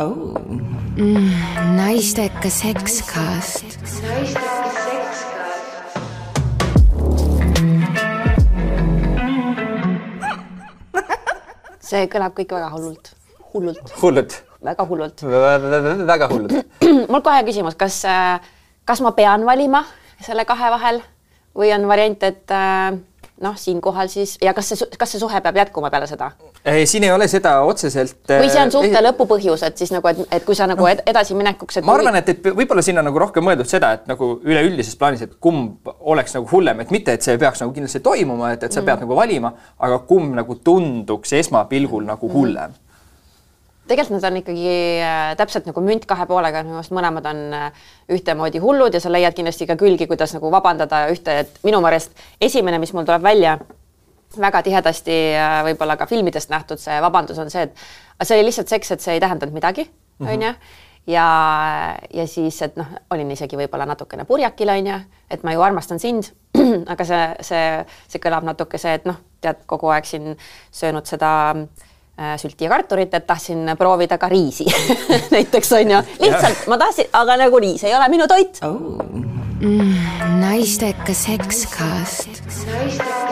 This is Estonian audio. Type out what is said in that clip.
oh. mm,. naistekas sekskast. naistekas sekskast. see kõlab kõik väga hullult, hullult. hullult? väga hullult. väga hullult. mul kohe küsimus, kas, äh, kas ma pean valima selle kahe vahel või on variant, et äh, noh, siinkohal siis ja kas see, kas see suhe peab jätkuma peale seda? ei, siin ei ole seda otseselt. või see on äh, suhte lõpu põhjus, et siis nagu, et, et kui sa nagu ed edasiminekuks. ma arvan, et, et võib-olla siin on nagu rohkem mõeldud seda, et nagu üleüldises plaanis, et kumb oleks nagu hullem, et mitte, et see peaks nagu kindlasti toimuma, et, et sa mm. pead nagu valima, aga kumb nagu tunduks esmapilgul nagu mm. hullem mm tegelikult nad on ikkagi äh, täpselt nagu münt kahe poolega, minu arust mõlemad on äh, ühtemoodi hullud ja sa leiad kindlasti ka külgi, kuidas nagu vabandada ühte, et minu meelest esimene, mis mul tuleb välja väga tihedasti äh, võib-olla ka filmidest nähtud, see vabandus on see, et see oli lihtsalt seks, et see ei tähendanud midagi, mhm. onju ja, ja siis, et noh, olin isegi võib-olla natukene purjakil, onju, et ma ju armastan sind aga see, see, see kõlab natuke see, et noh, tead kogu aeg siin söönud seda Äh, sülti ja kartulit, et tahtsin proovida ka riisi näiteks on ju, lihtsalt ma tahtsin, aga nagu riis ei ole minu toit. Oh.. Mm, naistekas sekskast. naistekas